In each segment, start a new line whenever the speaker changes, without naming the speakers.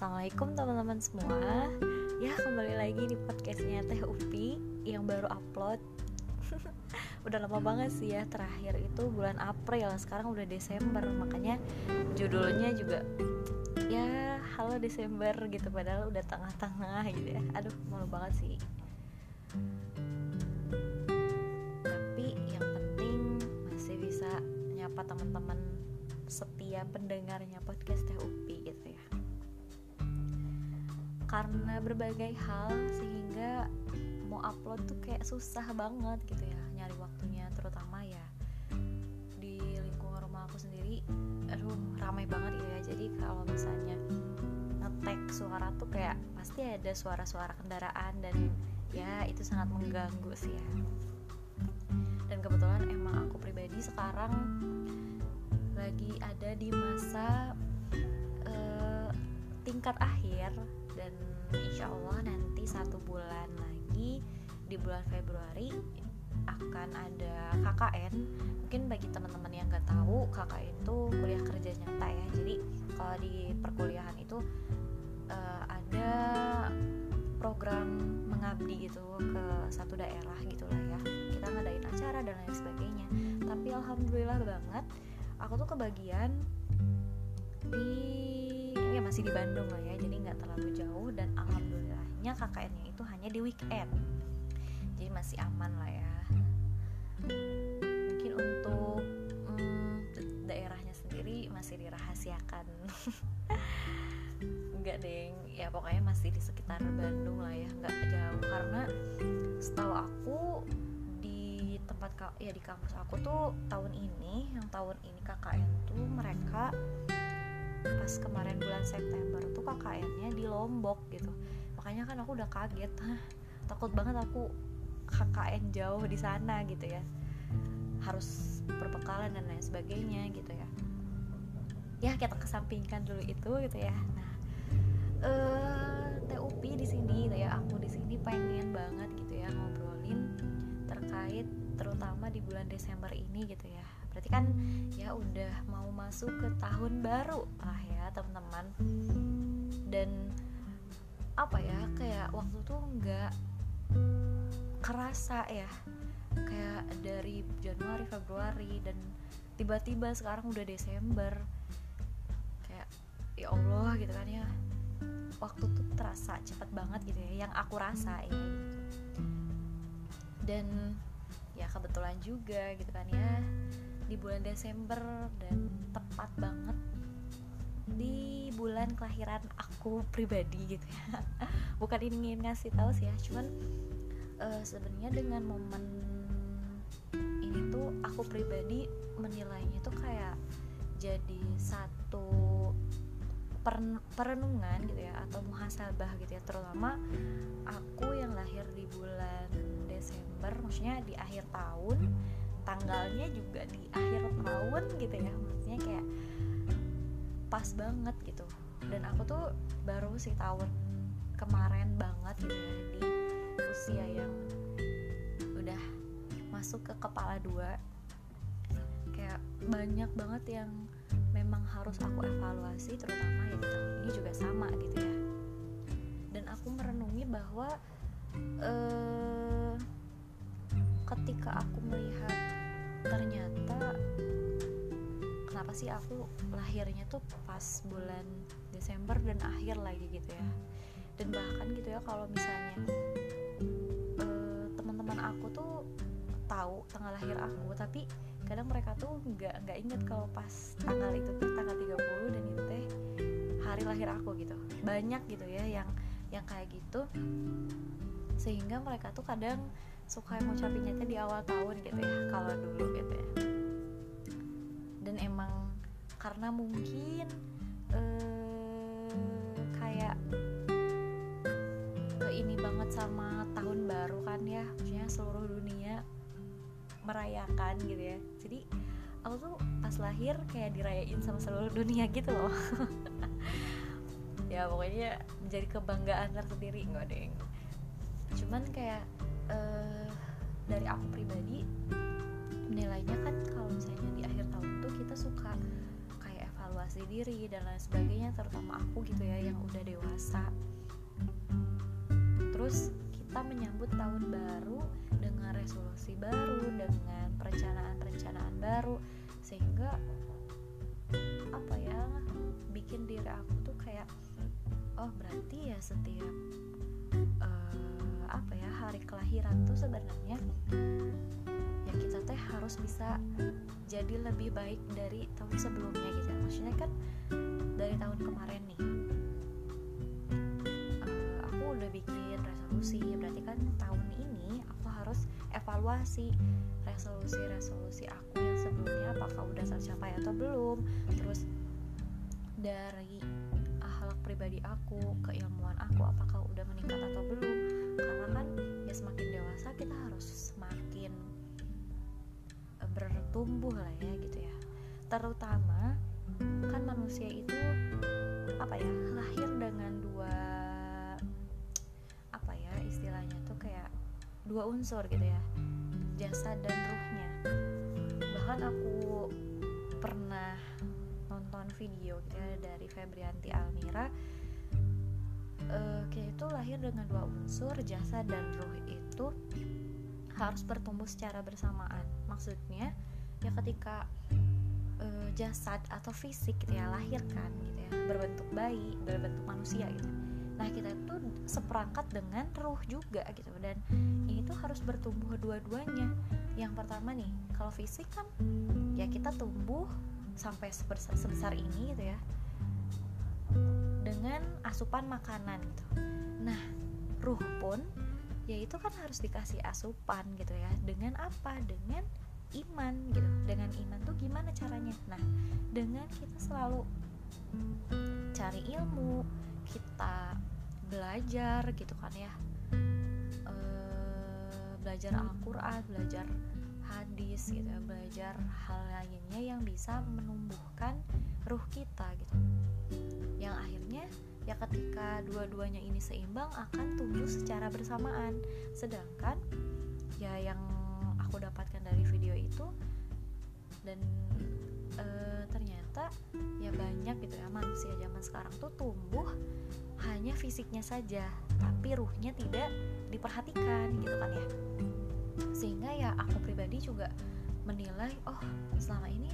Assalamualaikum teman-teman semua. Ya kembali lagi di podcastnya Teh Upi Yang baru upload. Udah lama banget sih ya Terakhir itu bulan April. Sekarang udah Desember Makanya judulnya juga Ya halo Desember gitu Padahal udah tengah-tengah gitu ya. Aduh malu banget sih. Tapi yang penting Masih bisa nyapa teman-teman setia pendengarnya podcast Teh Upi gitu ya karena berbagai hal sehingga mau upload tuh kayak susah banget gitu ya nyari waktunya. Terutama ya di lingkungan rumah aku sendiri aduh ramai banget gitu ya. Jadi kalau misalnya ngetek suara tuh kayak pasti ada suara-suara kendaraan dan ya itu sangat mengganggu sih ya. Dan kebetulan emang aku pribadi sekarang lagi ada di masa uh, tingkat akhir dan insya Allah nanti satu bulan lagi di bulan Februari akan ada KKN mungkin bagi teman-teman yang nggak tahu KKN itu kuliah kerja nyata ya. Jadi kalau di perkuliahan itu uh, ada program mengabdi gitu ke satu daerah gitulah ya. Kita ngadain acara dan lain sebagainya. Tapi alhamdulillah banget aku tuh kebagian di masih di Bandung lah ya jadi nggak terlalu jauh dan alhamdulillahnya KKN-nya itu hanya di weekend. Jadi masih aman lah ya. Mungkin untuk hmm, daerahnya sendiri masih dirahasiakan. Nggak deng. Ya pokoknya masih di sekitar Bandung lah ya nggak jauh. Karena setahu aku di tempat ya di kampus aku tuh tahun ini yang tahun ini KKN tuh mereka pas kemarin bulan September tuh KKN-nya di Lombok gitu. Makanya kan aku udah kaget. Takut banget aku KKN jauh di sana gitu ya. Harus berbekalan dan lain sebagainya gitu ya. Ya kita kesampingkan dulu itu gitu ya. Nah uh, TUP di sini gitu ya. Aku di sini pengen banget gitu ya ngobrolin terkait terutama di bulan Desember ini gitu ya berarti kan ya udah mau masuk ke tahun baru lah ya teman-teman. Dan apa ya kayak waktu tuh nggak kerasa ya. Kayak dari Januari Februari dan tiba-tiba sekarang udah Desember. Kayak ya Allah gitu kan ya. Waktu tuh terasa cepat banget gitu ya yang aku rasa ya dan ya kebetulan juga gitu kan ya di bulan Desember dan tepat banget di bulan kelahiran aku pribadi gitu ya. Bukan ingin ngasih tahu sih ya cuman uh, sebenarnya dengan momen ini tuh aku pribadi menilainya tuh kayak jadi satu perenungan gitu ya atau muhasabah gitu ya. Terutama aku yang lahir di bulan Desember maksudnya di akhir tahun tanggalnya juga di tahun gitu ya maksudnya kayak pas banget gitu. Dan aku tuh baru sih tahun kemarin banget gitu ya di usia yang udah masuk ke kepala dua. Kayak banyak banget yang memang harus aku evaluasi terutama ya di tahun ini juga sama gitu ya. Dan aku merenungi bahwa eh, ketika aku melihat ternyata kenapa sih aku lahirnya tuh pas bulan Desember dan akhir lagi gitu ya. Dan bahkan gitu ya kalau misalnya uh, teman-teman aku tuh tahu tanggal lahir aku tapi kadang mereka tuh nggak nggak inget kalau pas tanggal itu tuh tanggal 30 dan itu teh hari lahir aku gitu. Banyak gitu ya yang yang kayak gitu. Sehingga mereka tuh kadang suka ngucapinnya di awal tahun gitu ya kalau dulu gitu ya dan emang karena mungkin eh, kayak eh, ini banget sama tahun baru kan ya maksudnya seluruh dunia merayakan gitu ya. Jadi aku tuh pas lahir kayak dirayain sama seluruh dunia gitu loh. Ya pokoknya menjadi kebanggaan tersendiri nggak deng. Cuman kayak uh, dari aku pribadi nilainya kan kalau misalnya di akhir tahun tuh kita suka kayak evaluasi diri dan lain sebagainya terutama aku gitu ya yang udah dewasa. Terus kita menyambut tahun baru dengan resolusi baru dengan perencanaan-perencanaan baru sehingga apa ya bikin diri aku tuh kayak oh berarti ya setiap uh, apa ya hari kelahiran tuh sebenarnya ya teh harus bisa jadi lebih baik dari tahun sebelumnya gitu. Ya. maksudnya kan dari tahun kemarin nih. Uh, aku udah bikin resolusi berarti kan tahun ini aku harus evaluasi resolusi-resolusi aku yang sebelumnya apakah udah tercapai atau belum. Terus dari akhlak pribadi aku keilmuan aku apakah udah meningkat atau belum. Karena kan ya semakin dewasa kita harus semakin bertumbuh lah ya gitu ya. Terutama kan manusia itu apa ya lahir dengan dua apa ya istilahnya tuh kayak dua unsur gitu ya jasad dan ruhnya. Bahkan aku pernah nonton video gitu ya dari Febrianti Almira uh, kayak itu lahir dengan dua unsur jasad dan ruh itu harus bertumbuh secara bersamaan maksudnya ya ketika uh, jasad atau fisik gitu ya lahir kan gitu ya berbentuk bayi berbentuk manusia gitu. Nah kita itu seperangkat dengan ruh juga gitu dan ini tuh harus bertumbuh dua-duanya. Yang pertama nih kalau fisik kan ya kita tumbuh sampai sebesar, sebesar ini gitu ya dengan asupan makanan gitu. Nah ruh pun ya itu kan harus dikasih asupan gitu ya. Dengan apa? Dengan iman gitu. Dengan iman tuh gimana caranya? Nah dengan kita selalu cari ilmu kita belajar gitu kan ya. E, belajar Al-Quran belajar hadis gitu ya. Belajar hal lainnya yang bisa menumbuhkan ruh kita gitu. Yang akhirnya ya ketika dua-duanya ini seimbang akan tumbuh secara bersamaan. Sedangkan ya yang aku dapatkan dari video itu dan e, ternyata ya banyak gitu ya manusia zaman sekarang tuh tumbuh hanya fisiknya saja tapi ruhnya tidak diperhatikan gitu kan ya. Sehingga ya aku pribadi juga menilai oh selama ini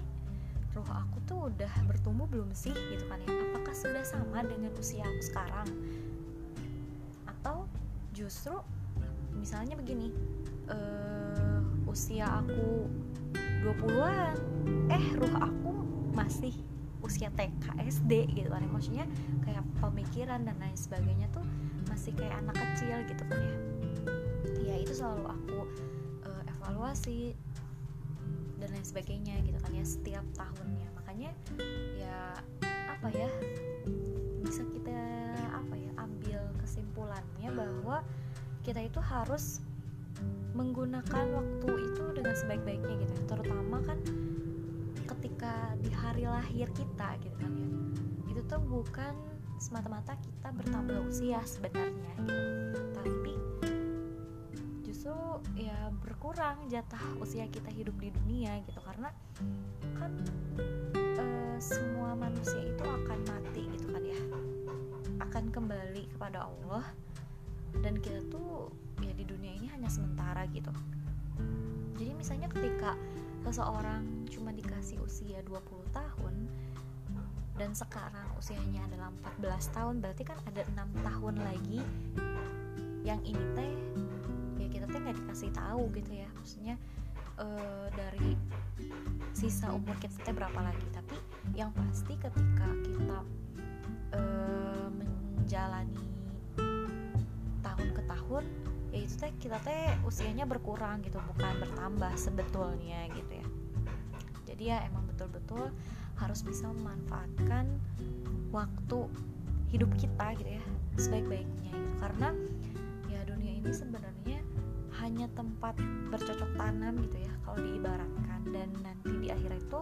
ruh aku tuh udah bertumbuh belum sih gitu kan ya? Apakah sudah sama dengan usia aku sekarang? Atau justru misalnya begini uh, usia aku 20-an eh ruh aku masih usia TK SD gitu kan ya? Maksudnya kayak pemikiran dan lain sebagainya tuh masih kayak anak kecil gitu kan ya? Ya itu selalu aku uh, evaluasi dan lain sebagainya gitu kan ya setiap tahunnya. Makanya ya apa ya bisa kita apa ya ambil kesimpulannya bahwa kita itu harus menggunakan waktu itu dengan sebaik-baiknya gitu ya. Terutama kan ketika di hari lahir kita gitu kan ya. Itu tuh bukan semata-mata kita bertambah usia sebenarnya gitu. tapi justru ya berkurang jatah usia kita hidup di dunia gitu. Karena kan e, semua manusia itu akan mati gitu kan ya. Akan kembali kepada Allah. Dan kita tuh ya di dunia ini hanya sementara gitu. Jadi misalnya ketika seseorang cuma dikasih usia 20 tahun dan sekarang usianya adalah 14 tahun berarti kan ada enam tahun lagi yang ini teh ya teh nggak dikasih tahu gitu ya. Maksudnya uh, dari sisa umur kita teh berapa lagi. Tapi yang pasti ketika kita uh, menjalani tahun ke tahun ya itu teh kita teh usianya berkurang gitu bukan bertambah sebetulnya gitu ya. Jadi ya emang betul-betul harus bisa memanfaatkan waktu hidup kita gitu ya sebaik-baiknya gitu. Karena ya dunia ini sebenarnya hanya tempat bercocok tanam gitu ya kalau diibaratkan. Dan nanti di akhir itu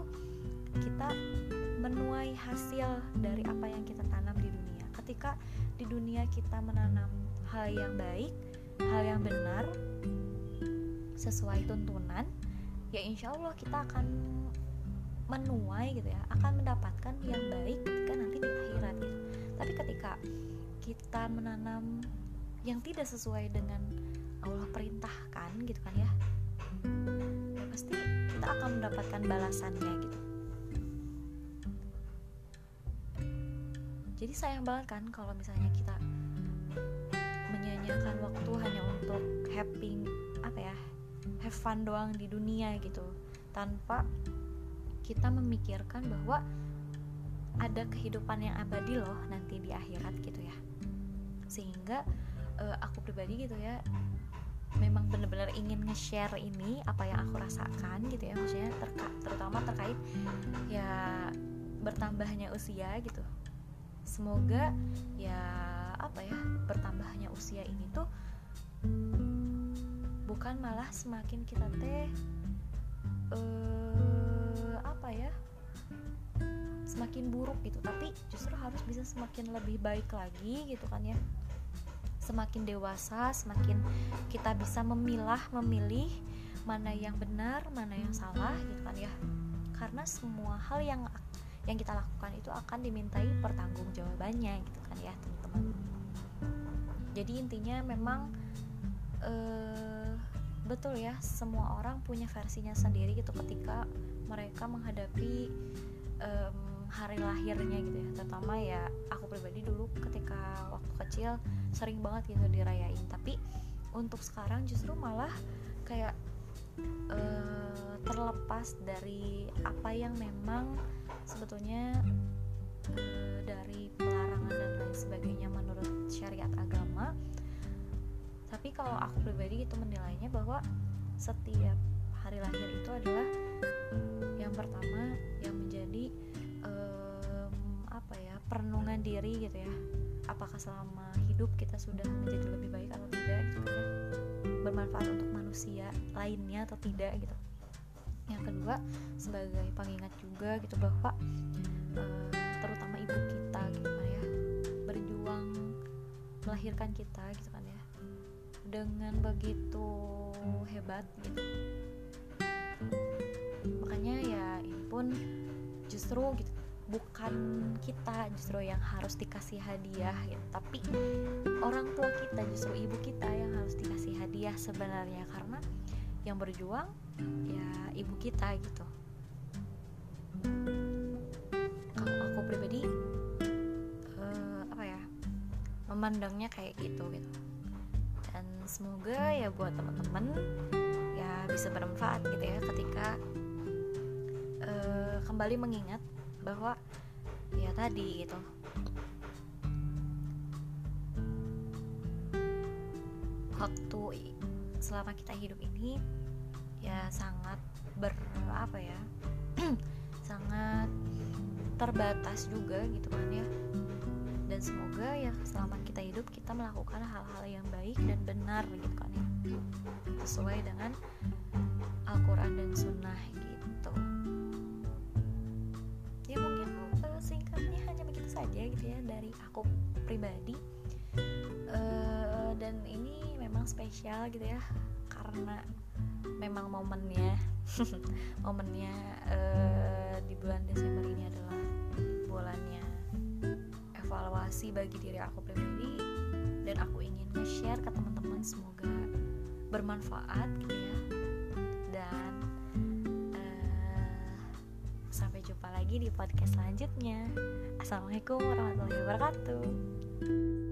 kita menuai hasil dari apa yang kita tanam di dunia. Ketika di dunia kita menanam hal yang baik hal yang benar sesuai tuntunan ya insya Allah kita akan menuai gitu ya akan mendapatkan yang baik ketika nanti di akhirat gitu. Tapi ketika kita menanam yang tidak sesuai dengan gitu kan ya. Ya pasti kita akan mendapatkan balasannya gitu. Jadi sayang banget kan kalau misalnya kita menyanyiakan waktu hanya untuk happy apa ya have fun doang di dunia gitu. Tanpa kita memikirkan bahwa ada kehidupan yang abadi loh nanti di akhirat gitu ya. Sehingga uh, aku pribadi gitu ya memang benar-benar ingin nge-share ini apa yang aku rasakan gitu ya. Maksudnya terka terutama terkait ya bertambahnya usia gitu. Semoga ya apa ya bertambahnya usia ini tuh bukan malah semakin kita teh uh, apa ya semakin buruk gitu. Tapi justru harus bisa semakin lebih baik lagi gitu kan ya semakin dewasa semakin kita bisa memilah memilih mana yang benar mana yang salah gitu kan ya. Karena semua hal yang yang kita lakukan itu akan dimintai pertanggungjawabannya gitu kan ya teman-teman. Jadi intinya memang eh, betul ya semua orang punya versinya sendiri gitu ketika mereka menghadapi um, hari lahirnya gitu ya. Terutama ya aku pribadi dulu ketika waktu kecil sering banget gitu dirayain. Tapi untuk sekarang justru malah kayak uh, terlepas dari apa yang memang sebetulnya uh, dari pelarangan dan lain sebagainya menurut syariat agama tapi kalau aku pribadi itu menilainya bahwa setiap hari lahir itu adalah yang pertama yang menjadi perenungan diri gitu ya. Apakah selama hidup kita sudah menjadi lebih baik atau tidak gitu kan. Ya bermanfaat untuk manusia lainnya atau tidak gitu. Yang kedua sebagai pengingat juga gitu bahwa uh, terutama ibu kita gitu kan ya berjuang melahirkan kita gitu kan ya dengan begitu hebat gitu. Makanya ya ini pun justru gitu bukan kita justru yang harus dikasih hadiah gitu. Tapi orang tua kita justru ibu kita yang harus dikasih hadiah sebenarnya. Karena yang berjuang ya ibu kita gitu. Kalau aku pribadi uh, apa ya memandangnya kayak gitu gitu. Dan semoga ya buat teman-teman ya bisa bermanfaat gitu ya ketika uh, kembali mengingat bahwa ya tadi gitu. Waktu selama kita hidup ini ya sangat ber apa ya sangat terbatas juga gitu kan ya. Dan semoga ya selama kita hidup kita melakukan hal-hal yang baik dan benar gitu kan ya. Sesuai dengan Al-Quran dan Sunnah dari aku pribadi. Uh, dan ini memang spesial gitu ya karena memang momennya momennya uh, di bulan Desember ini adalah bulannya evaluasi bagi diri aku pribadi. Dan aku ingin nge-share ke teman-teman semoga bermanfaat gitu ya. Dan jumpa lagi di podcast selanjutnya. Assalamualaikum warahmatullahi wabarakatuh